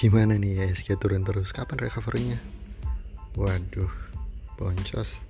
Gimana nih ya SG turun terus? Kapan recovery-nya? Waduh, boncos.